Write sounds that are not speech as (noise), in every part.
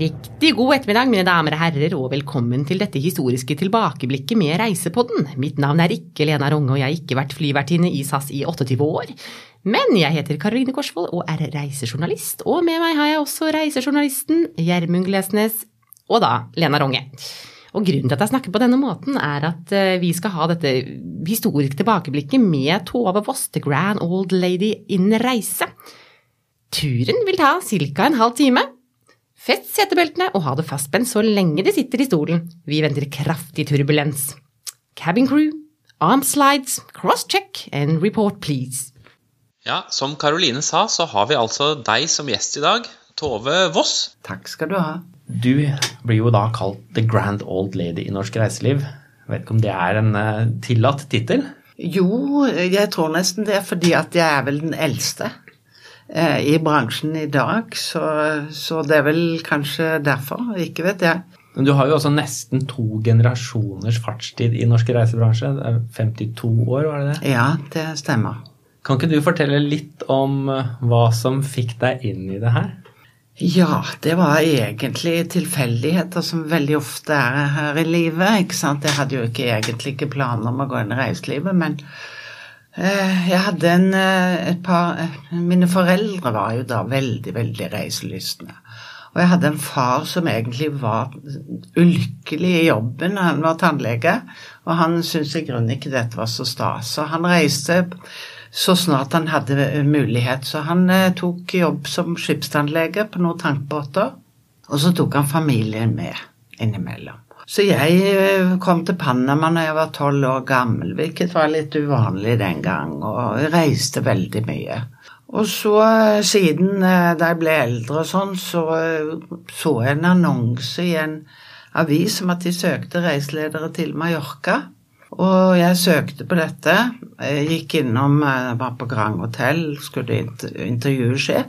Riktig god ettermiddag, mine damer og herrer, og velkommen til dette historiske tilbakeblikket med Reisepodden. Mitt navn er ikke Lena Ronge, og jeg har ikke vært flyvertinne i SAS i 28 år. Men jeg heter Karoline Korsvold og er reisejournalist, og med meg har jeg også reisejournalisten Gjermund Glesnes, og da Lena Ronge. Og grunnen til at jeg snakker på denne måten, er at eh, vi skal ha dette historiske tilbakeblikket med Tove Voss, The Grand Old Lady in reise. Turen vil ta ca. en halv time. Fest setebeltene og ha det fastspent så lenge de sitter i stolen. Vi venter kraftig turbulens. Cabin crew, arm slides, cross-check and report please. Ja, Som Karoline sa, så har vi altså deg som gjest i dag, Tove Voss. Takk skal du ha. Du blir jo da kalt The Grand Old Lady i norsk reiseliv. Jeg vet ikke om det er en uh, tillatt tittel? Jo, jeg tror nesten det er fordi at jeg er vel den eldste eh, i bransjen i dag. Så, så, det er vel kanskje derfor. Ikke vet jeg. Men du har jo også nesten to generasjoners fartstid i norsk reisebransje. Er 52 år, var det det? Ja, det stemmer. Kan ikke du fortelle litt om eh, hva som fikk deg inn i det her? Ja, det var egentlig tilfeldigheter som veldig ofte er her i livet. ikke sant? Jeg hadde jo ikke egentlig ikke planer om å gå inn i reiselivet, men eh, jeg hadde en, eh, et par eh, Mine foreldre var jo da veldig, veldig reiselystne. Og jeg hadde en far som egentlig var ulykkelig i jobben. Han var tannlege, og han syntes i grunnen ikke dette var så stas. Så han reiste så snart han hadde mulighet. Så han eh, tok jobb som skipstannlege på noen tankbåter. Og så tok han familien med innimellom. Så jeg eh, kom til Panama når jeg var tolv år gammel, hvilket var litt uvanlig den gang, og reiste veldig mye. Og så, eh, siden da jeg ble eldre og sånn, så så jeg en annonse i en avis om at de søkte reiseledere til Mallorca. Og jeg søkte på dette. Jeg gikk innom, var på Grand Hotell, skulle intervjuet skje.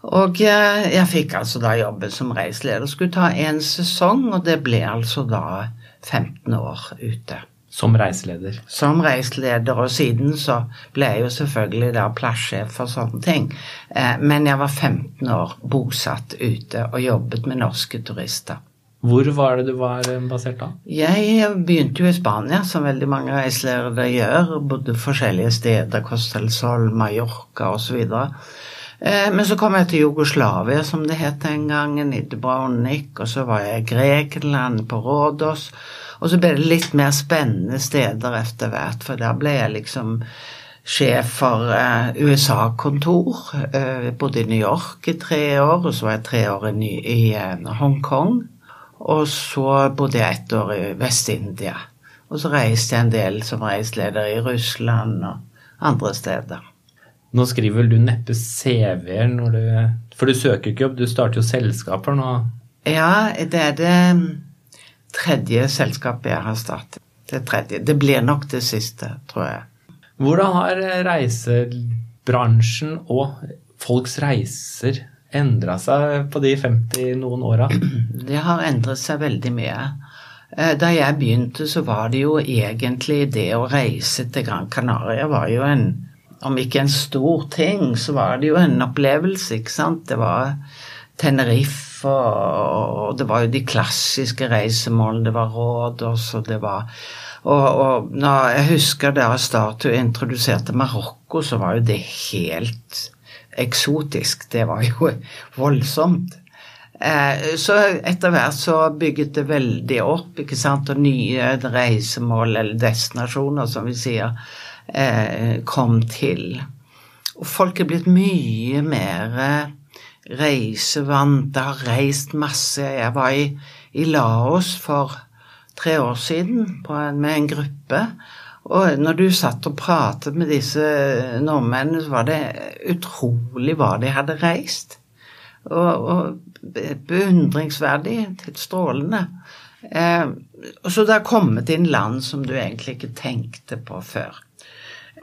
Og jeg fikk altså da jobben som reiseleder. Skulle ta én sesong, og det ble altså da 15 år ute. Som reiseleder? Som reiseleder, og siden så ble jeg jo selvfølgelig da plassjef for sånne ting. Eh, men jeg var 15 år bosatt ute og jobbet med norske turister. Hvor var det du var eh, basert da? Jeg begynte jo i Spania, som veldig mange reiseledere gjør. Bodde forskjellige steder, Costa del Sol, Mallorca osv. Eh, men så kom jeg til Jugoslavia, som det het den gangen, i Dubrovnik. Og så var jeg i Grekenland, på Rådås, Og så ble det litt mer spennende steder etter hvert, for da ble jeg liksom sjef for uh, USA-kontor. Jeg bodde i New York i tre år, og så var jeg tre år i, i Hongkong. Og så bodde jeg ett år i Vest-India. Og så reiste jeg en del som reiseleder i Russland og andre steder. Nå skriver vel du neppe CV-er når du For du søker ikke jobb, du starter jo selskaper nå? Ja, det er det tredje selskapet jeg har startet. Det tredje. Det blir nok det siste, tror jeg. Hvordan har reisebransjen og folks reiser endra seg på de 50 noen åra? (clears throat) Det har endret seg veldig mye. Eh, da jeg begynte, så var det jo egentlig det å reise til Gran Canaria var jo en Om ikke en stor ting, så var det jo en opplevelse, ikke sant. Det var Tenerife, og det var jo de klassiske reisemålene. Det var Rådås, og det var og, og når jeg husker da Statue introduserte Marokko, så var jo det helt eksotisk. Det var jo (laughs) voldsomt. Eh, så etter hvert så bygget det veldig opp, ikke sant, og nye reisemål, eller destinasjoner, som vi sier, kom til. Og folk er blitt mye mer eh, reisevante, har reist masse. Jeg var i, i Laos for tre år siden en, med en gruppe. Og når du satt og pratet med disse nordmennene, så var det utrolig hva de hadde reist. Og, og beundringsverdig, helt strålende. Eh, så det har kommet inn land som du egentlig ikke tenkte på før.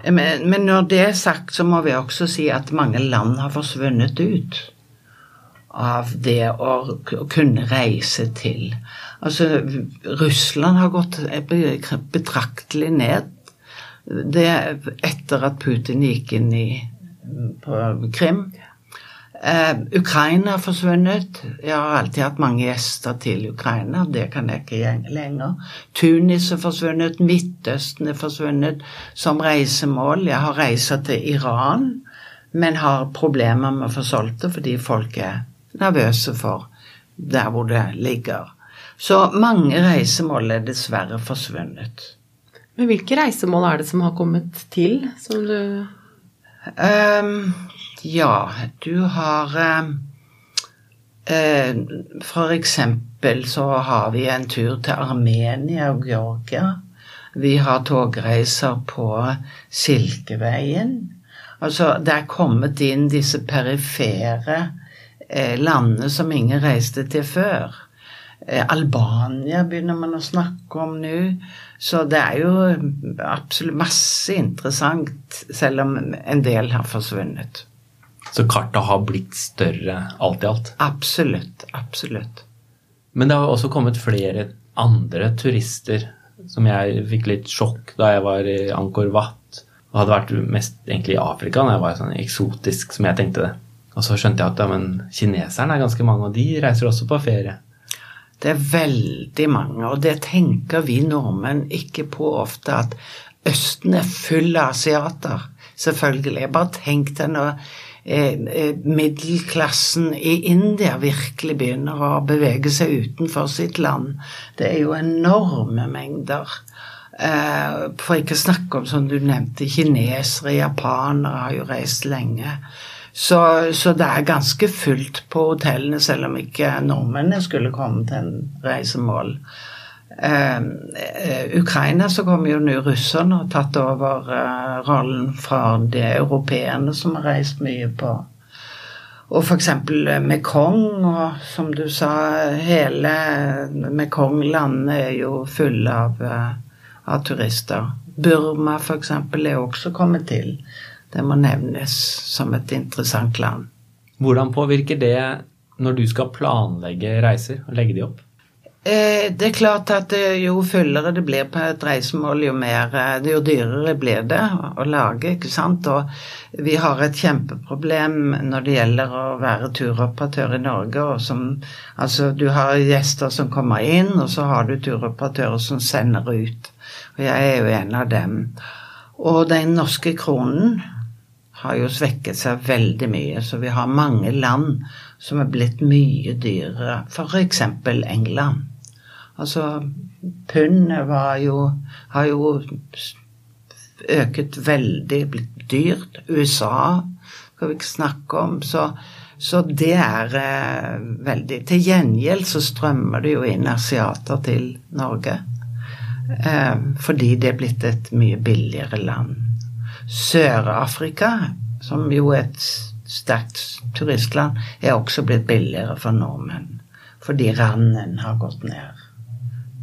Men, men når det er sagt, så må vi også si at mange land har forsvunnet ut av det å kunne reise til. Altså, Russland har gått betraktelig ned det etter at Putin gikk inn i, på Krim. Eh, Ukraina har forsvunnet. Jeg har alltid hatt mange gjester til Ukraina. Det kan jeg ikke gjøre lenger. Tunis er forsvunnet. Midtøsten er forsvunnet som reisemål. Jeg har reiser til Iran, men har problemer med å få solgt det fordi folk er nervøse for der hvor det ligger. Så mange reisemål er dessverre forsvunnet. Men hvilke reisemål er det som har kommet til, som du Um, ja, du har um, uh, For eksempel så har vi en tur til Armenia og Georgia. Vi har togreiser på Silkeveien. Altså, det er kommet inn disse perifere eh, landene som ingen reiste til før. Eh, Albania begynner man å snakke om nå. Så det er jo absolutt masse interessant, selv om en del har forsvunnet. Så kartet har blitt større alt i alt? Absolutt. Absolutt. Men det har også kommet flere andre turister som jeg fikk litt sjokk da jeg var i Angkor Wat. Og hadde vært mest egentlig i Afrika når jeg var sånn eksotisk som jeg tenkte det. Og så skjønte jeg at ja, men kineserne er ganske mange, og de reiser også på ferie. Det er veldig mange, og det tenker vi nordmenn ikke på ofte, at Østen er full av asiater. Selvfølgelig. Bare tenk deg når middelklassen i India virkelig begynner å bevege seg utenfor sitt land. Det er jo enorme mengder. Eh, for ikke å snakke om, som du nevnte, kinesere, japanere har jo reist lenge. Så, så, det er ganske fullt på hotellene, selv om ikke nordmennene skulle komme til en reisemål. Eh, Ukraina så kommer jo nå russerne og tatt over eh, rollen fra de europeerne som har reist mye på og f.eks. Mekong, og som du sa, hele Mekong-landet er jo fulle av, av turister. Burma f.eks. er også kommet til. Det må nevnes som et interessant land. Hvordan påvirker det når du skal planlegge reiser og legge de opp? Eh, det er klart at jo fullere det blir på et reisemål, jo, mer, eh, jo dyrere blir det å lage. ikke sant? Og vi har et kjempeproblem når det gjelder å være turoperatør i Norge. Som, altså, du har gjester som kommer inn, og så har du turoperatører som sender ut. Og jeg er jo en av dem. Og den norske kronen har jo svekket seg veldig mye, så vi har mange land som er blitt mye dyrere. F.eks. England. Altså, pundet var jo har jo øket veldig, blitt dyrt. USA skal vi ikke snakke om. Så, så det er eh, veldig Til gjengjeld så strømmer det jo inn asiater til Norge. Eh, fordi det er blitt et mye billigere land. Sør-Afrika, som jo er et sterkt turistland, er også blitt billigere for nordmenn. Fordi randen har gått ned.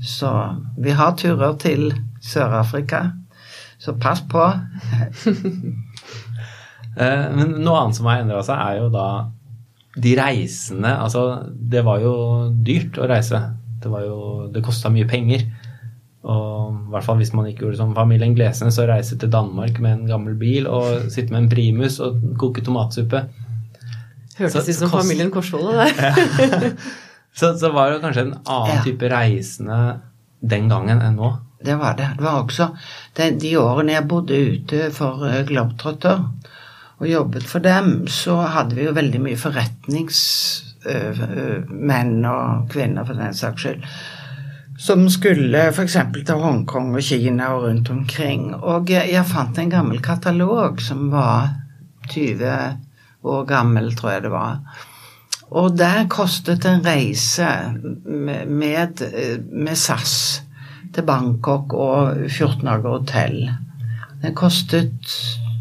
Så vi har turer til Sør-Afrika. Så pass på. (laughs) Eh, men noe annet som har endra seg, er jo da de reisende Altså, det var jo dyrt å reise. Det, var jo, det kosta mye penger. Og i hvert fall hvis man ikke gjorde som familien Glesnes og reise til Danmark med en gammel bil og sitte med en primus og koke tomatsuppe. Hørtes ut som kost... familien Korsvold, det. (laughs) (laughs) så, så var det kanskje en annen ja. type reisende den gangen enn nå. Det var det. Det var også de, de årene jeg bodde ute for uh, Globetrotter og jobbet for dem, så hadde vi jo veldig mye forretningsmenn uh, uh, og -kvinner, for den saks skyld som skulle f.eks. til Hongkong og Kina og rundt omkring. Og jeg fant en gammel katalog som var 20 år gammel, tror jeg det var. Og der kostet en reise med, med, med SAS til Bangkok og 14 dager hotell. Den kostet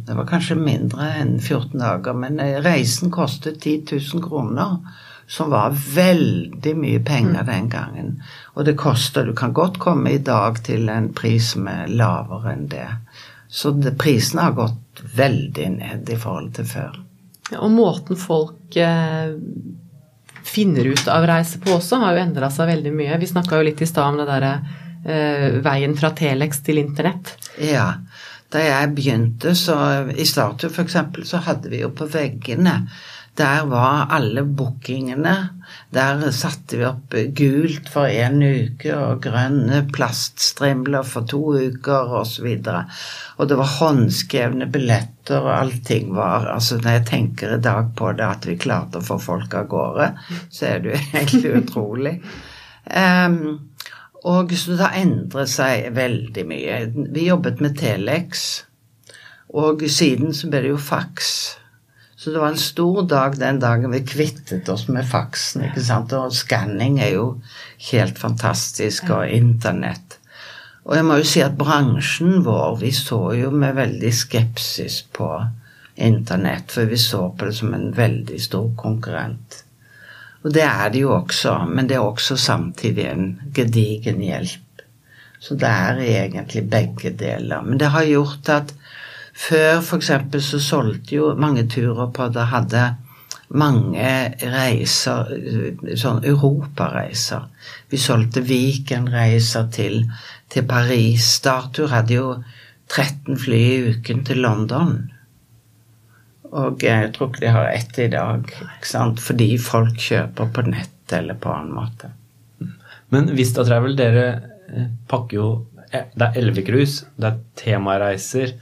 Det var kanskje mindre enn 14 dager, men reisen kostet 10 000 kroner som var veldig mye penger mm. den gangen. Og det koster Du kan godt komme i dag til en pris som er lavere enn det. Så det, prisene har gått veldig ned i forhold til før. Og måten folk eh, finner ut av reise på også, har jo endra seg veldig mye. Vi snakka jo litt i stad om det derre eh, veien fra Telex til internett. Ja. Da jeg begynte, så i Statue f.eks., så hadde vi jo på veggene Der var alle bookingene. Der satte vi opp gult for én uke og grønne plaststrimler for to uker osv. Og, så og det var håndskrevne billetter, og allting var Altså, når jeg tenker i dag på det, at vi klarte å få folk av gårde, så er det jo (laughs) egentlig utrolig. Um, og så det endret seg veldig mye. Vi jobbet med Telex, og siden så ble det jo faks. Så det var en stor dag den dagen vi kvittet oss med faksen. ikke sant? Og skanning er jo helt fantastisk, og internett. Og jeg må jo si at bransjen vår, vi så jo med veldig skepsis på internett, for vi så på det som en veldig stor konkurrent. Og det er det jo også, men det er også samtidig en gedigen hjelp. Så det er egentlig begge deler. Men det har gjort at før f.eks. så solgte jo mange turer på det hadde mange reiser, sånn europareiser. Vi solgte Viken-reiser til, til Paris. Startur hadde jo 13 fly i uken til London. Og jeg tror ikke de har ett i dag, ikke sant? fordi folk kjøper på nett eller på annen måte. Men Vista Travel, dere eh, pakker jo eh, Det er elvecruise, det er temareiser,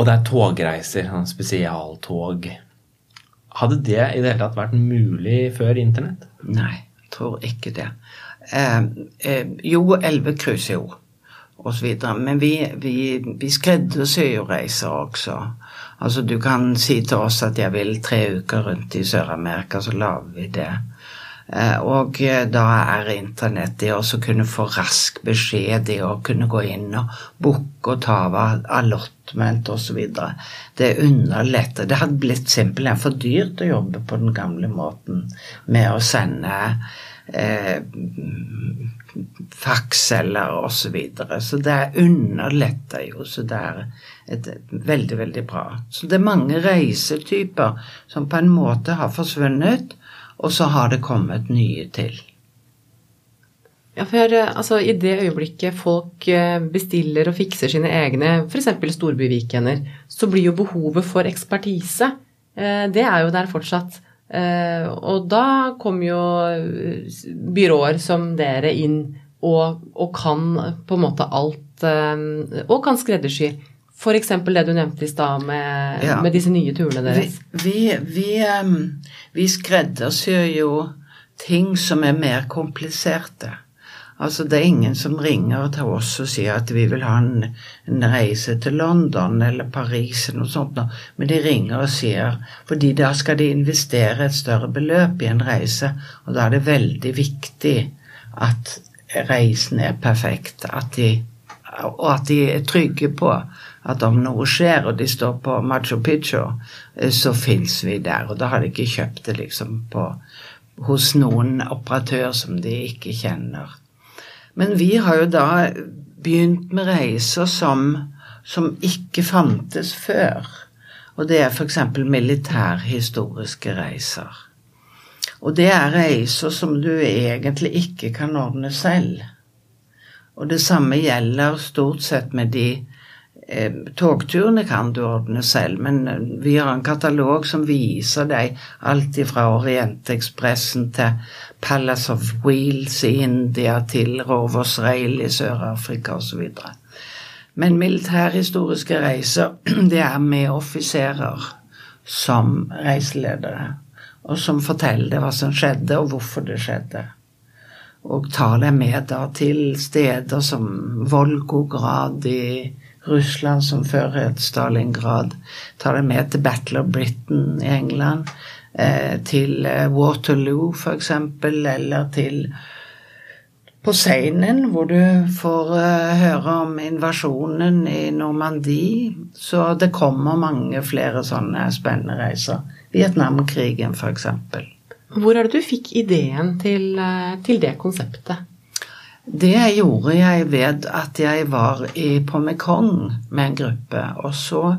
og det er togreiser. Sånn spesialtog. Hadde det i det hele tatt vært mulig før internett? Nei, jeg tror ikke det. Eh, eh, jo, elvecruise, jo. Og. Men vi, vi, vi skreddersyr jo reiser også. Altså du kan si til oss at jeg vil tre uker rundt i Sør-Amerika, så lager vi det. Eh, og eh, da er internett det å kunne få rask beskjed, det å kunne gå inn og booke og ta av allotment osv. Det underletter. Det hadde blitt simpelthen for dyrt å jobbe på den gamle måten med å sende eh, faks osv. Så, videre. så det underletter jo. Så det er et, veldig, veldig bra. Så det er mange reisetyper som på en måte har forsvunnet, og så har det kommet nye til. Ja, for altså, I det øyeblikket folk eh, bestiller og fikser sine egne f.eks. storbyvikender, så blir jo behovet for ekspertise eh, Det er jo der fortsatt. Eh, og da kommer jo byråer som dere inn og, og, kan på en måte alt eh, Og kan skreddersy. F.eks. det du nevnte i stad med, ja. med, disse nye turene deres. Vi, vi, vi, vi skreddersyr jo ting som er mer kompliserte. Altså, det er ingen som ringer til oss og sier at vi vil ha en, en reise til London eller Paris eller noe sånt, men de ringer og sier Fordi da skal de investere et større beløp i en reise, og da er det veldig viktig at reisen er perfekt, at de, og at de er trygge på at om noe skjer, og de står på Machu Picchu, eh, så fins vi der. Og da har de ikke kjøpt det liksom på, hos noen operatør som de ikke kjenner. Men vi har jo da begynt med reiser som, som ikke fantes før. Og det er f.eks. militærhistoriske reiser. Og det er reiser som du egentlig ikke kan ordne selv. Og det samme gjelder stort sett med de Togturene kan du ordne selv, men eh, vi har en katalog som viser deg alt fra Orientekspressen til Palace of Wheels i India til Rovers Rail i Sør-Afrika osv. Men militærhistoriske reiser, (clears throat) det er med offiserer som reiseledere og som forteller hva som skjedde, og hvorfor det skjedde. Og tar deg med da til steder som Volgograd i Russland, som fører et Stalingrad. Tar det med til Battle of Britain i England. Eh, til Waterloo Waterloo, f.eks., eller til på Seinen, hvor du får uh, høre om invasjonen i Normandie. Så det kommer mange flere sånne spennende reiser. Vietnamkrigen, f.eks. Hvor er det du fikk ideen til, til, det konseptet? Det gjorde jeg ved at jeg var i, på Mekong med en gruppe. Og så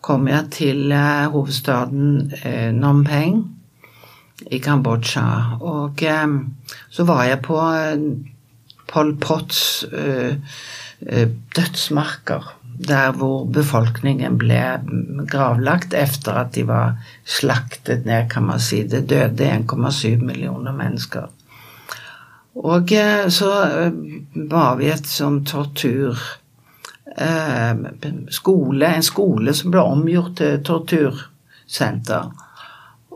kom jeg til uh, hovedstaden Phnom Penh i Kambodsja. Og så var jeg på Pol Pots uh, eh, dødsmarker. Der hvor befolkningen ble gravlagt etter at de var slaktet ned, kan man si. Det døde 1,7 millioner mennesker. Og eh, så eh, var vi et sånn tortur skole, En skole som ble omgjort til tortursenter.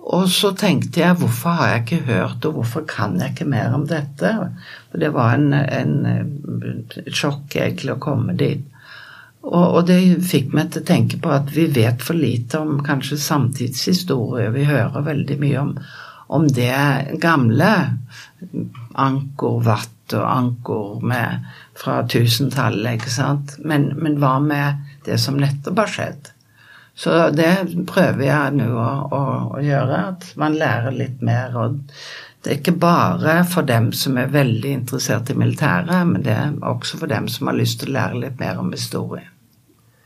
Og så tenkte jeg hvorfor har jeg ikke hørt, og hvorfor kan jeg ikke mer om dette? For det var en, en, sjokk egentlig å komme dit. Og, og, det fikk meg til å tenke på at vi vet for lite om kanskje samtidshistorie. Vi hører veldig mye om, om det gamle. Angkor og ankor med, fra tusentallet, ikke sant. Men, men hva med det som nettopp har skjedd? Så det prøver jeg nå å, å, å, gjøre, at man lærer litt mer. Og det er ikke bare for dem som er veldig interessert i militæret, men det er også for dem som har lyst til å lære litt mer om historie.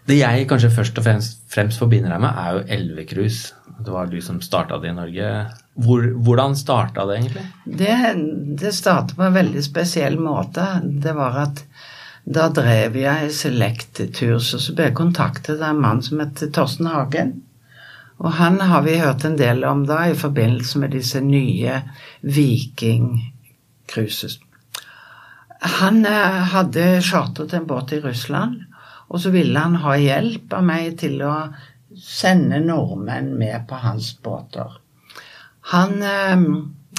Det jeg kanskje først og fremst, fremst forbinder deg med, er jo elvecruise. Det var du som starta det i Norge. Hvor, hvordan starta det egentlig? Det, det starta på en veldig spesiell måte. Det var at da drev jeg Select-kurs, og så ble jeg kontaktet av en mann som het Torsten Hagen. Og han har vi hørt en del om da i forbindelse med disse nye Viking-cruises. Han eh, hadde chartret en båt i Russland, og så ville han ha hjelp av meg til å sende nordmenn med på hans båter. Han eh,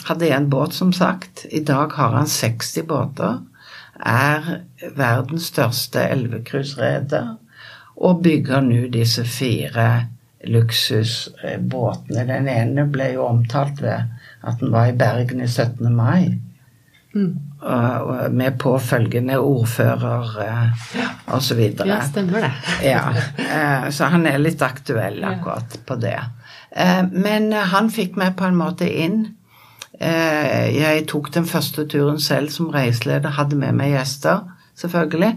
hadde en båt, som sagt. I dag har han 60 båter er verdens største elvecruisereder og bygger nå disse fire luksusbåtene. Den ene ble jo omtalt ved at den var i Bergen i 17. mai. Mm. Med påfølgende ordfører uh, osv. Ja, stemmer det. ja, uh, så han er litt aktuell akkurat på det. Uh, men han fikk meg på en måte inn Eh, jeg tok den første turen selv som reiseleder, hadde med meg gjester, selvfølgelig.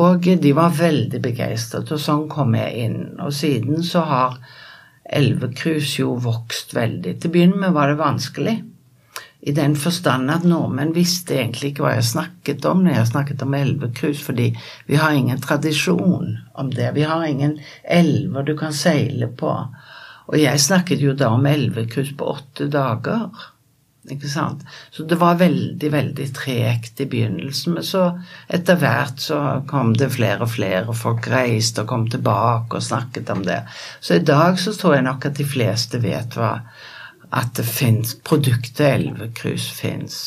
Og de var veldig begeistret, og sånn kom jeg inn. Og siden så har elvecruise jo vokst veldig. Til å begynne med var det vanskelig. I den forstand at nordmenn visste egentlig ikke hva jeg snakket om når jeg snakket om elvekrus, fordi vi har ingen tradisjon om det. Vi har ingen elver du kan seile på. Og jeg snakket jo da om elvekrus på åtte dager. Ikke sant? Så det var veldig, veldig tregt i begynnelsen. Men så etter hvert så kom det flere og flere, folk reiste og kom tilbake og snakket om det. Så i dag så tror jeg nok at de fleste vet hva at det fins Produktet Elvekrus fins.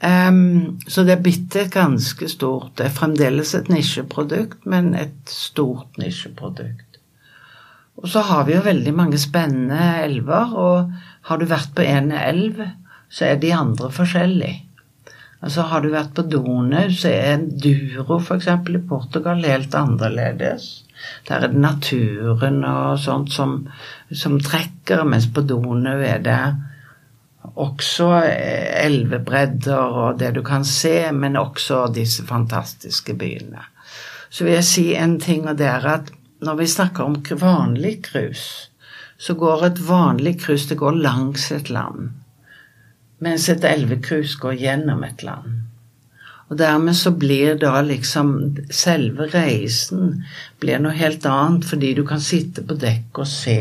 Um, så det er blitt et ganske stort Det er fremdeles et nisjeprodukt, men et stort nisjeprodukt. Og så har vi jo veldig mange spennende elver. og har du vært på en elv, så er de andre forskjellige. Altså Har du vært på Donau, så er Duro f.eks. i Portugal helt annerledes. Der er det naturen og sånt som, som trekker, mens på Donau er det også elvebredder og det du kan se, men også disse fantastiske byene. Så vil jeg si en ting, og det er at når vi snakker om vanlig cruise, så går et vanlig cruise det går langs et land. Mens et elvecruise går gjennom et land. Og dermed så blir da liksom selve reisen blir noe helt annet, fordi du kan sitte på dekk og se,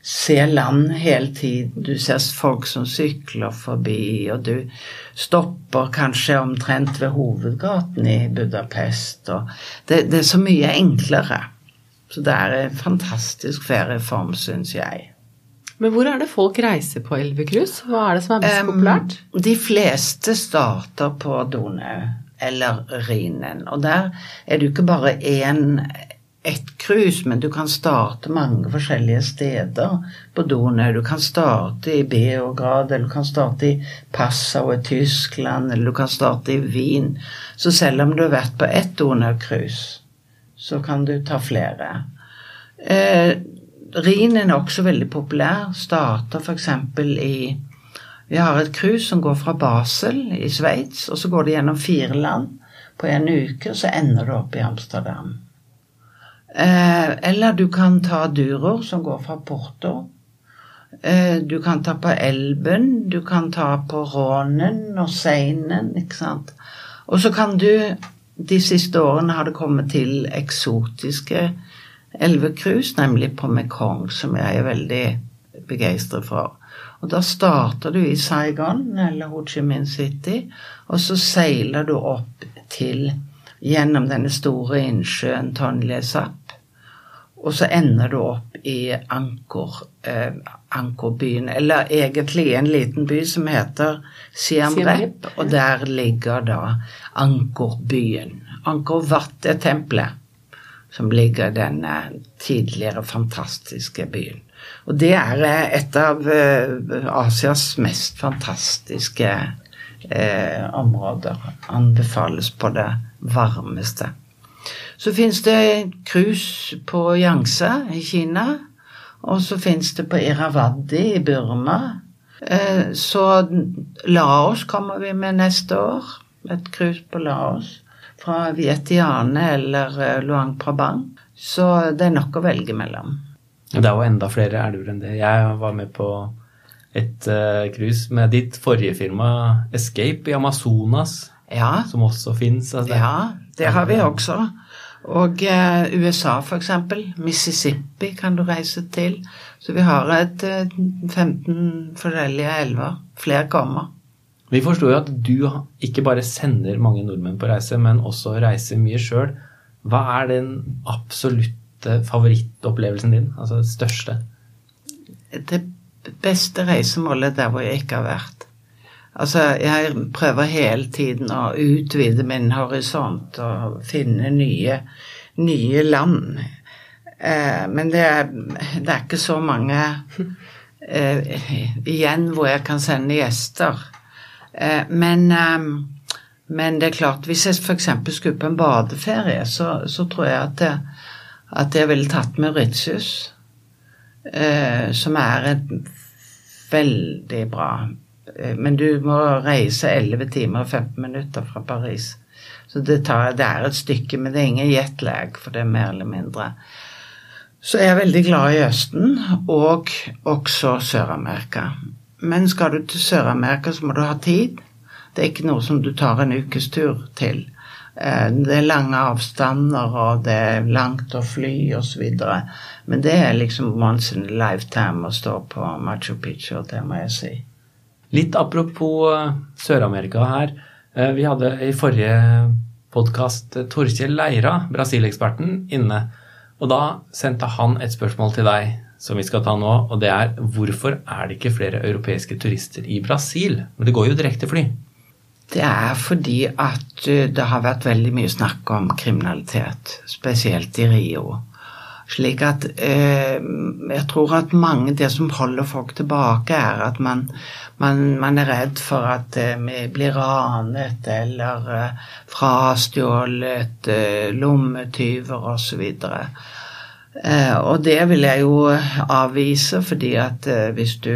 se land hele tiden. Du ser folk som sykler forbi, og du stopper kanskje omtrent ved hovedgaten i Budapest. Og det, det er så mye enklere. Så det er en fantastisk ferieform, syns jeg. Men hvor er det folk reiser på elvecruise? Hva er det som er mest um, populært? De fleste starter på Donau eller Rhinen. Og der er det jo ikke bare én ett cruise, men du kan starte mange forskjellige steder på Donau. Du kan starte i Beograd, eller du kan starte i Passau i Tyskland, eller du kan starte i Wien. Så selv om du har vært på ett Donau-cruise, så kan du ta flere. Eh, Rhin er også veldig populær. Starter f.eks. i Vi har et cruise som går fra Basel i Sveits, og så går det gjennom fire land på en uke, og så ender du opp i Amsterdam. Eh, eller du kan ta Duror, som går fra Porto. Eh, du kan ta på Elben, du kan ta på Rånen og Seinen, ikke sant. Og så kan du de siste årene har det kommet til eksotiske elvecruise, nemlig på Mekong, som jeg er veldig begeistret for. Og da starter du i Saigon eller Ho Chi Minh City, og så seiler du opp til gjennom denne store innsjøen Tonle Sap. Og så ender du opp i Ankor, eh, Angkorbyen, eller egentlig en liten by som heter Siem Reap, Reap, og der ligger da Ankorbyen. Ankor Wat er tempelet som ligger i denne tidligere fantastiske byen. Og det er eh, et av eh, Asias mest fantastiske eh, områder. Anbefales på det varmeste. Så fins det cruise på Yangtze i Kina. Og så fins det på Irrawaddy i Burma. Eh, så Laos kommer vi med neste år. Et cruise på Laos. Fra Vietiane eller eh, Luang Prabang. Så det er nok å velge mellom. Det er jo enda flere elver enn det. Jeg var med på et uh, cruise med ditt forrige firma, Escape, i Amazonas, Ja, som også fins. Altså, ja det har vi også. Og eh, USA, eksempel. Mississippi kan du reise til. Så vi har et eh, 15 forskjellige elver. Flere kommer. Vi forstår jo at du ikke bare sender mange nordmenn på reise, men også reiser mye sjøl. Hva er den absolutte favorittopplevelsen din? Altså det største? Det beste reisemålet der hvor jeg ikke har vært. Altså, jeg prøver hele tiden å utvide min horisont og finne nye, nye land. Eh, men det er, det er ikke så mange eh, igjen hvor jeg kan sende gjester. Eh, men, eh, men det er klart, hvis jeg f.eks. skulle på en badeferie, så, så tror jeg at, jeg, at jeg ville tatt Mauritius. Eh, som er et veldig bra eh, Men du må reise 11 timer og 15 minutter fra Paris. Så det, tar, det er et stykke, men det er ingen jetlag, for det er mer eller mindre. Så jeg er veldig glad i Østen, og også Sør-Amerika. Men skal du til Sør-Amerika, så må du ha tid. Det er ikke noe som du tar en ukes tur til. Eh, Det er lange avstander, og det er langt å fly osv. Men det er liksom once in a lifetime å stå på Machu Picchu, det må jeg si. Litt apropos eh, Sør-Amerika her. Eh, Vi hadde i forrige podkast Torkjell Leira, Brasil-eksperten, inne. Og da sendte han et spørsmål til deg som vi skal ta nå, og det er hvorfor er det ikke flere europeiske turister i Brasil? Men det går jo direkte fly. Det er fordi at eh, det har vært veldig mye snakk om kriminalitet, spesielt i Rio. Slik at eh, jeg tror at mange Det som holder folk tilbake, er at man, man, man er redd for at eh, vi blir ranet eller eh, frastjålet, eh, lommetyver osv. Eh, og det vil jeg jo avvise, fordi at eh, hvis du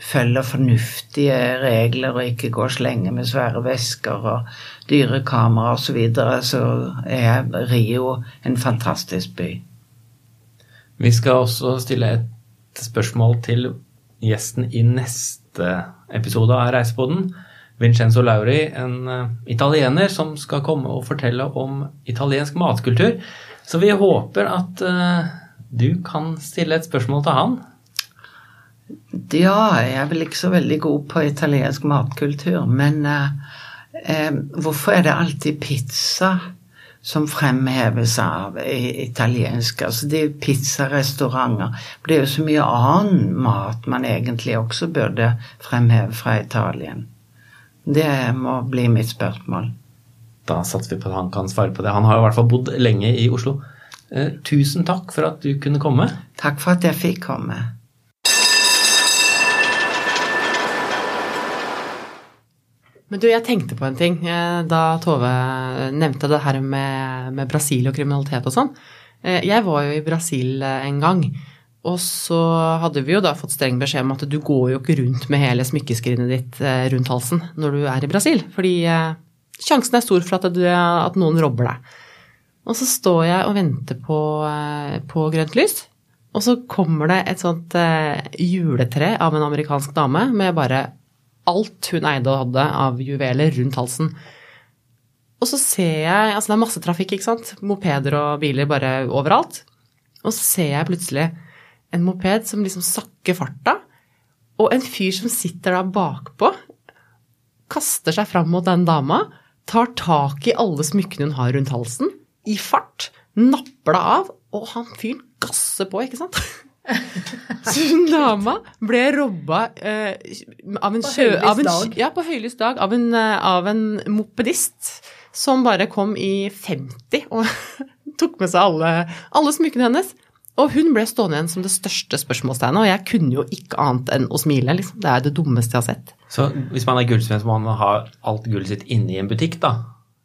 følger fornuftige regler og ikke går slenge med svære vesker og dyre kameraer osv., så, videre, så er Rio en fantastisk by. Vi skal også stille et spørsmål til gjesten i neste episode av Reiseboden. Vincenzo Lauri, en eh, italiener som skal komme og fortelle om italiensk matkultur. Så vi håper at eh, du kan stille et spørsmål til han. Ja, jeg er vel ikke så veldig god på italiensk matkultur, men eh, eh, hvorfor er det alltid pizza som fremheves av italiensk? Altså jo pizzarestauranter. Det er jo så mye annen mat man egentlig også burde fremheve fra Italien. Det må bli mitt spørsmål. Da satser vi på at han kan svare på det. Han har i hvert fall bodd lenge i Oslo. Eh, tusen takk for at du kunne komme. Takk for at jeg fikk komme. Men du, jeg tenkte på en ting eh, da Tove nevnte det her med, med Brasil og kriminalitet og sånn. Eh, Jeg var jo i Brasil en gang, og så hadde vi jo da fått streng beskjed om at du går jo ikke rundt med hele smykkeskrinet ditt rundt halsen når du er i Brasil, fordi sjansen er stor for at, du, at noen robber deg. Og så står jeg og venter på, eh, på grønt lys, og så kommer det et sånt eh, juletre av en amerikansk dame med bare alt hun eide og hadde av juveler rundt halsen. Og så ser jeg Altså, det er masse trafikk, ikke sant. Mopeder og biler bare overalt. Og så ser jeg plutselig en moped som liksom sakker farta, og en fyr som sitter da bakpå, kaster seg fram mot den dama, tar tak i alle smykkene hun har rundt halsen, i fart, napper det av, og han fyren gasser på, ikke sant? (laughs) Så hun dama ble robba eh, av en På kjø... høylys Av dag. ja, på høylys dag. Av en, eh, av en mopedist som bare kom i 50 og (laughs) tok med seg alle, alle smykkene hennes. Og hun ble stående igjen som det største spørsmålstegnet, og jeg kunne jo ikke annet enn å smile. Liksom. Det er det dummeste jeg har sett. Så hvis man er gullsmed, så må man ha alt gullet sitt inne i en butikk, da?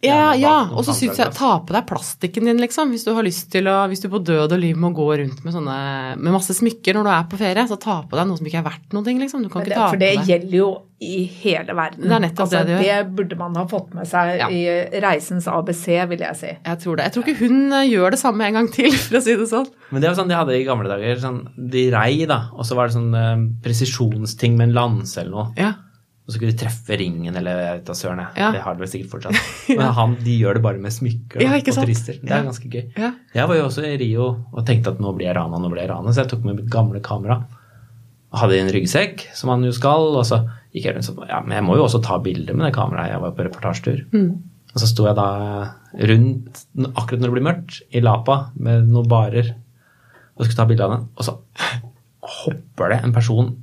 Ja, ja, og så syns jeg ta på deg plastikken din, liksom. Hvis du har lyst til å Hvis du på død og liv må gå rundt med sånne med masse smykker når du er på ferie, så ta på deg noe som ikke er verdt noe, liksom. Du kan det, ikke på deg. for det gjelder jo i hele verden. Det er nettopp altså, det det gjør. burde man ha fått med seg Ja. i reisens ABC, vil jeg si. Jeg tror det. Jeg tror ikke hun eh, gjør det samme en gang til, (laughs) for å si det sånn. Men det var sånn de hadde i gamle dager. Sånn, de rei, da, og så var det sånn eh, presisjonsting med en lanse eller noe. Ja. Og så skulle de treffe ringen, eller jeg vet da søren. Ja. Det har de vel sikkert fortsatt. (laughs) Men han, de gjør det bare med smykker Ja, og turister. Det er ganske gøy. Ja. Jeg var jo også i Rio og tenkte at nå blir jeg rana, nå blir jeg rana, så jeg tok med mitt gamle kamera. Hadde en ryggsekk, som man jo skal, og så gikk jeg rundt sånn Ja, men jeg må jo også ta bilder med det kameraet. Jeg var på reportasjetur. Og så sto jeg da rundt, akkurat når det blir mørkt, i Lapa med noen barer og skulle ta bilde av den, og så hopper det en person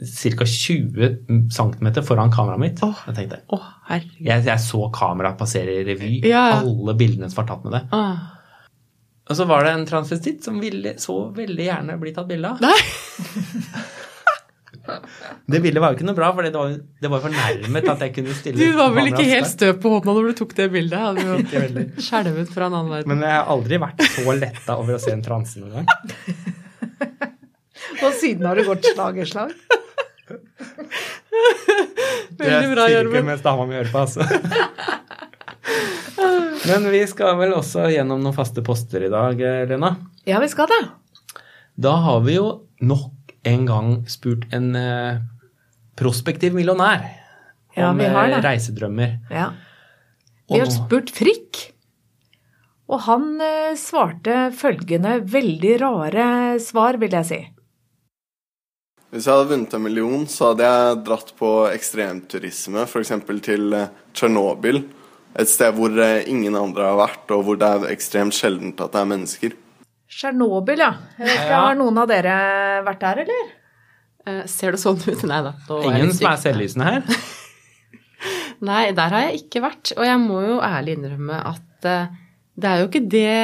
ca. 20 cm foran kameraet mitt. Oh, Jeg tenkte, oh, jeg, jeg så kameraet passere i revy. Ja. Alle bildene som var tatt med det. Ah. Og så var det en transvestitt som ville så veldig gjerne bli tatt bilde av. (laughs) Det bildet var jo ikke noe bra, for det var, det var fornærmet at jeg kunne stille du var vel ikke helt stø på hånda når du tok det bildet? (laughs) Ikke veldig. skjelvet fra en annen verden. Men jeg har aldri vært så letta over å se en transe noen gang. (laughs) Og siden har det gått slag i slag. Veldig bra, Det sier ikke mens dama mi hører på, altså. Men vi skal vel også gjennom noen faste poster i dag, Lena. Ja, vi skal det. Da har vi jo nok en gang spurt en eh, prospektiv millionær Ja, om vi har eh, det. reisedrømmer. Ja. Vi har spurt Frikk. Og han eh, svarte følgende veldig rare svar, vil jeg si. Hvis jeg hadde vunnet en million, så hadde jeg dratt på ekstremturisme, f.eks. til eh, Tsjernobyl. Et sted hvor eh, ingen andre har vært, og hvor det er ekstremt sjeldent at det er mennesker. Tsjernobyl, ja. Har noen av dere vært der, eller? Uh, ser det sånn ut? Nei da. er Ingen som er selvlysende her. (laughs) Nei, der har jeg ikke vært. Og jeg må jo ærlig innrømme at uh, det er jo ikke det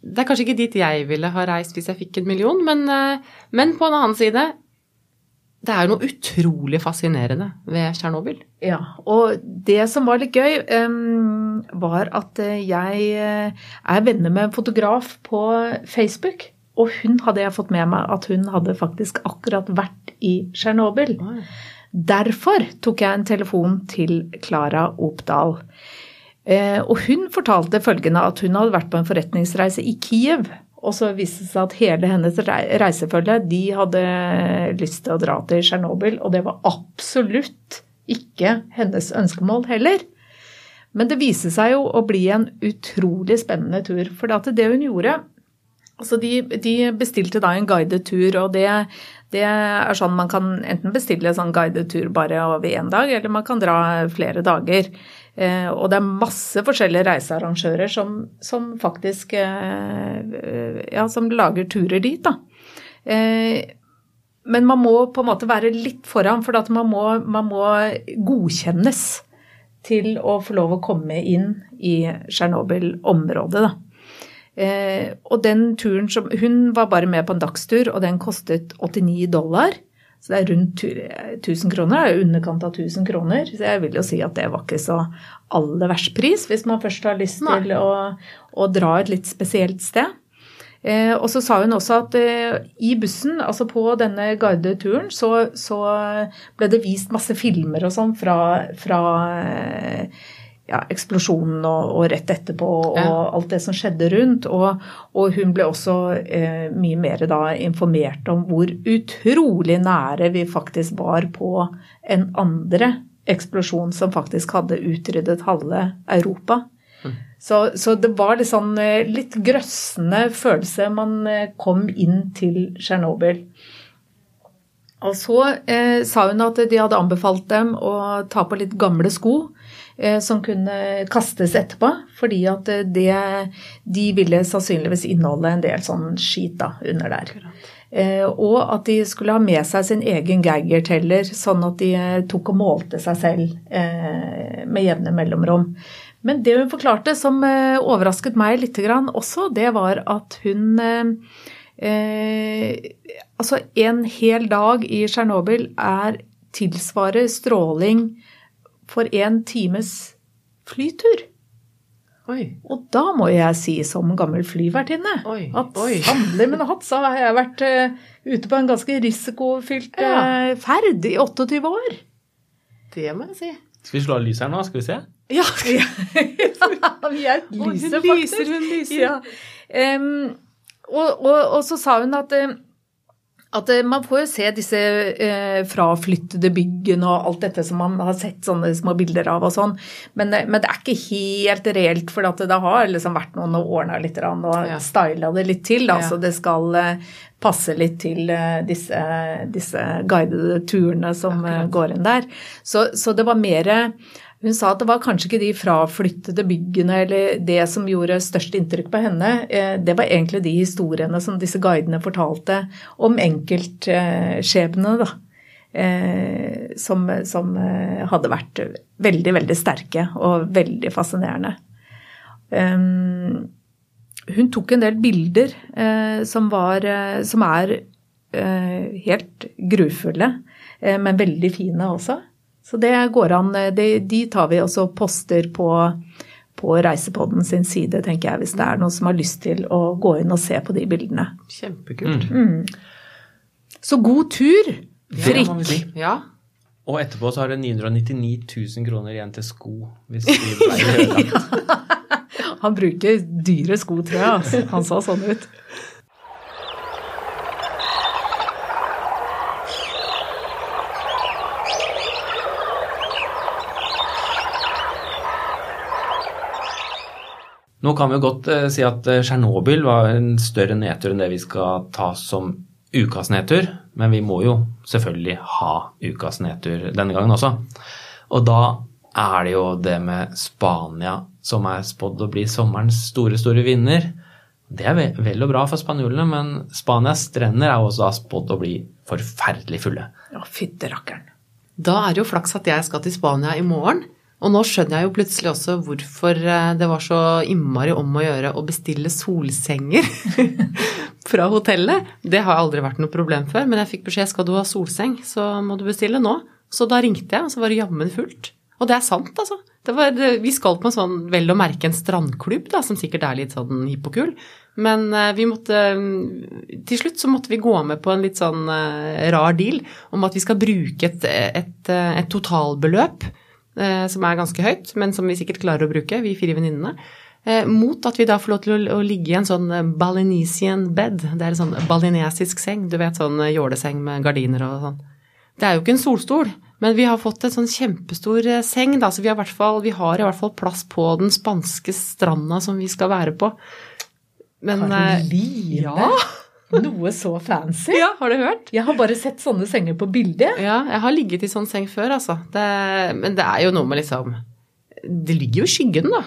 Det er kanskje ikke dit jeg ville ha reist hvis jeg fikk en million, men, men på en annen side Det er jo noe utrolig fascinerende ved Tsjernobyl. Ja, og det som var litt gøy, um, var at eh, jeg eh, er venner med en fotograf på Facebook. Og hun hadde jeg fått med meg at hun hadde faktisk akkurat vært i Tsjernobyl. Derfor tok jeg en telefon til Klara Opdal. Eh, og hun fortalte følgende at hun hadde vært på en forretningsreise i Kiev. Og så viste det seg at hele hennes reisefølge de hadde lyst til å dra til Tsjernobyl. Og det var absolutt ikke hennes ønskemål heller. Men det viste seg jo å bli en utrolig spennende tur. For det, hun gjorde Altså de, de bestilte da en guidet tur, og det, det er sånn man kan enten bestille en sånn guidet tur bare over én dag, eller man kan dra flere dager. Eh, og det er masse forskjellige reisearrangører som, som faktisk eh, ja, som lager turer dit, da. Eh, men man må på en måte være litt foran, for man må, man må godkjennes til å få lov å komme inn i Tsjernobyl-området, da. Eh, og den turen som Hun var bare med på en dagstur, og den kostet 89 dollar. Så det er rundt tu- 1000 kroner, det er underkant av 1000 kroner. Så jeg vil jo si at det var ikke så aller verst pris, hvis man først har lyst Nei. til å, å dra et litt spesielt sted. Eh, og så sa hun også at eh, i bussen, altså på denne gardeturen, så, så ble det vist masse filmer og sånn fra, fra eh, ja, eksplosjonen og, og rett etterpå og Ja. alt det som skjedde rundt. Og, og hun ble også eh, mye mer da informert om hvor utrolig nære vi faktisk var på en andre eksplosjon som faktisk hadde utryddet halve Europa. Så, så, det var litt sånn eh, litt grøssende følelse man eh, kom inn til Tsjernobyl. Og så eh, sa hun at de hadde anbefalt dem å ta på litt gamle sko som kunne kastes etterpå, fordi at eh, det, de ville sannsynligvis inneholde en del sånn skit da, under der. Eh, og at de skulle ha med seg sin egen Geiger-teller, sånn at de eh, tok og målte seg selv eh, med jevne mellomrom. Men det hun forklarte som overrasket meg litt også, det var at hun Eh, altså, en hel dag i Tsjernobyl er tilsvarer stråling for en times flytur. Oi. Og da må jeg si som gammel flyvertinne at sannelig min hatt så har jeg vært uh, ute på en ganske risikofylt uh, ferd i 28 år. Det må jeg si. Skal vi slå av lyset her nå? Skal vi se? Ja. (laughs) ja vi er et lyse, faktisk. Hun lyser, hun lyser. Ja. Um, og, og, og, så sa hun at, eh, at eh, man får jo se disse eh, fraflyttede byggene og alt dette som man har sett sånne små bilder av og sånn, men, eh, men, det er ikke helt reelt, for det har liksom vært noen og ordna litt og ja. styla det litt til. Da, ja. Så det skal passe litt til disse, disse guidede turene som Akkurat. går inn der. Så, så det var mer hun sa at det var kanskje ikke de fraflyttede byggene eller det som gjorde størst inntrykk på henne. Eh, det var egentlig de historiene som disse guidene fortalte om enkeltskjebnene, da. Eh, som, som eh, hadde vært veldig, veldig sterke og veldig fascinerende. Hun tok en del bilder som, var, som er helt grufulle, men veldig fine også. Så det går an. De, de tar vi også poster på, på Reisepodden sin side, tenker jeg, hvis det er noen som har lyst til å gå inn og se på de bildene. Kjempekult. Mm. Så god tur, Frikk. Si. Ja. Og etterpå så har det 999 000 kroner igjen til sko. hvis ødelagt. (laughs) Han bruker dyre sko, tror jeg. Altså. Han sa sånn ut. Nå kan vi jo godt eh, si at uh, Tsjernobyl var en større nedtur enn det vi skal ta som ukas nedtur, men vi må jo selvfølgelig ha ukas nedtur denne gangen også. Og da er det jo det med Spania som er spådd å bli sommerens store, store vinner. Det er vel og bra for spanjolene, men Spanias strender er også spådd å bli forferdelig fulle. Ja, fytterakkeren. Da er det jo flaks at jeg skal til Spania i morgen. Og nå skjønner jeg jo plutselig også hvorfor eh, det var så innmari om å gjøre å bestille solsenger (laughs) fra hotellet. Det har aldri vært noe problem før, men jeg fikk beskjed skal du ha solseng, så må du bestille nå. Så da ringte jeg, og så var det jammen fullt. Og det er sant, altså. Var, vi skal på en sånn vel å merke en strandklubb, da, som sikkert er litt sånn hipp og kul. Men uh, vi måtte Til slutt så måtte vi gå med på en litt sånn uh, rar deal om at vi skal bruke et, et, et totalbeløp Eh, som er ganske høyt, men som vi sikkert klarer å bruke, vi fire venninnene. Eh, mot at vi da får lov til å, ligge i en sånn eh, balinesian bed. Det er en sånn balinesisk seng, du vet sånn jåleseng med gardiner og sånn. Det er jo ikke en solstol, men vi har fått en sånn kjempestor seng, da, så vi har, i hvert fall, vi har i hvert fall plass på den spanske stranda som vi skal være på. Men Karoline! Ja. Noe så fancy. Ja, Har du hørt? Jeg har bare sett sånne senger på bildet. Ja, jeg har ligget i sånn seng før, altså. Det, men det er jo noe med liksom Det ligger jo i skyggen, da.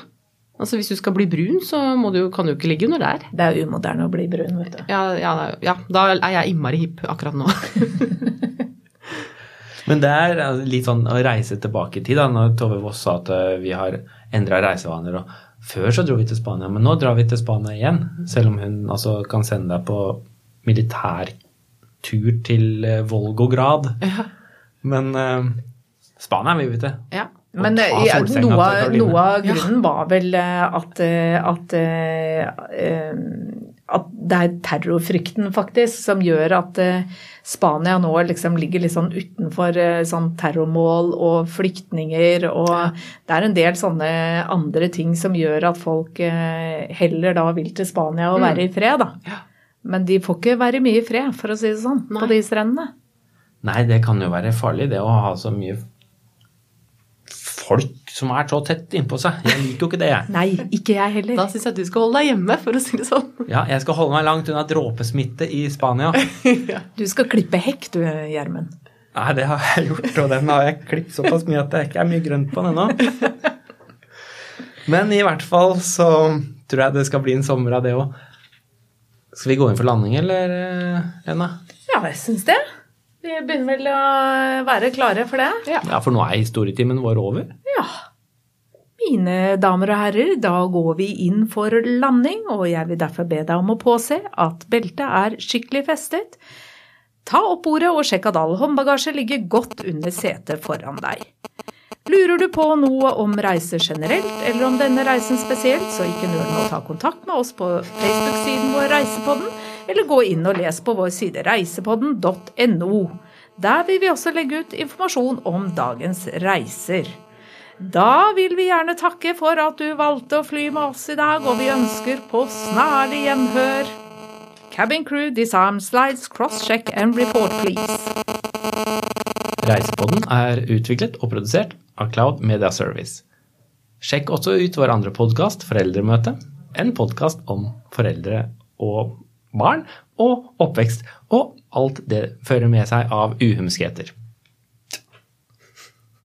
Altså Hvis du skal bli brun, så du, kan du ikke ligge under der. Det er umoderne å bli brun, vet du. Ja, ja, ja da er jeg innmari hipp akkurat nå. (laughs) Men det er litt sånn å reise tilbake i tid, da, når Tove Voss sa at eh, vi har endra reisevaner. og Før så dro vi til Spania, men nå drar vi til Spania igjen. Selv om hun altså kan sende deg på militærtur til eh, Volgograd. Ja. Men uh, Spania vil vi til. Ja. Men ja, noe, noe, av grunnen var vel at, at, at, det er terrorfrykten, faktisk, som gjør at Spania nå liksom ligger litt sånn utenfor sånn terrormål og flyktninger. Og ja. det er en del sånne andre ting som gjør at folk heller da vil til Spania og mm. være i fred, da. Men de får ikke være mye i fred, for å si det sånn, Nei. på de strendene. Nei, det kan jo være farlig, det å ha så mye folk som er så tett innpå seg. Jeg liker jo ikke det, jeg. Nei, ikke jeg heller. Da syns jeg du skal holde deg hjemme, for å si det sånn. Ja, jeg skal holde meg langt unna dråpesmitte i Spania. (laughs) Du skal klippe hekk du, Gjermund. Nei, det har jeg gjort, og den har jeg klippet såpass mye at det ikke er mye grønt på den ennå. (laughs) Men i hvert fall så tror jeg det skal bli en sommer av det òg. Skal vi gå inn for landing, eller, eh, Lena? Ja, jeg syns det. Vi begynner vel å være klare for det. Ja, for nå er historietimen vår over. Ja. Mine damer og herrer, da går vi inn for landing, og jeg vil derfor be deg om å påse at beltet er skikkelig festet. Ta opp bordet og sjekk at all håndbagasje ligger godt under setet foran deg. Lurer du på noe om reiser generelt, eller om denne reisen spesielt, så ikke nøl med å ta kontakt med oss på Facebook-siden vår Reisepodden, eller gå inn og les på vår side reisepodden.no. Der vil vi også legge ut informasjon om dagens reiser. Da vil vi gjerne takke for at du valgte å fly med oss i dag, og vi ønsker på snarlig gjenhør. Cabin crew, disarm slides, cross-check and report, please. Reisepodden er utviklet og produsert av Cloud Media Service. Sjekk også ut vår andre podkast, Foreldremøte, en podkast om foreldre og barn og oppvekst og alt det fører med seg av uhumskheter.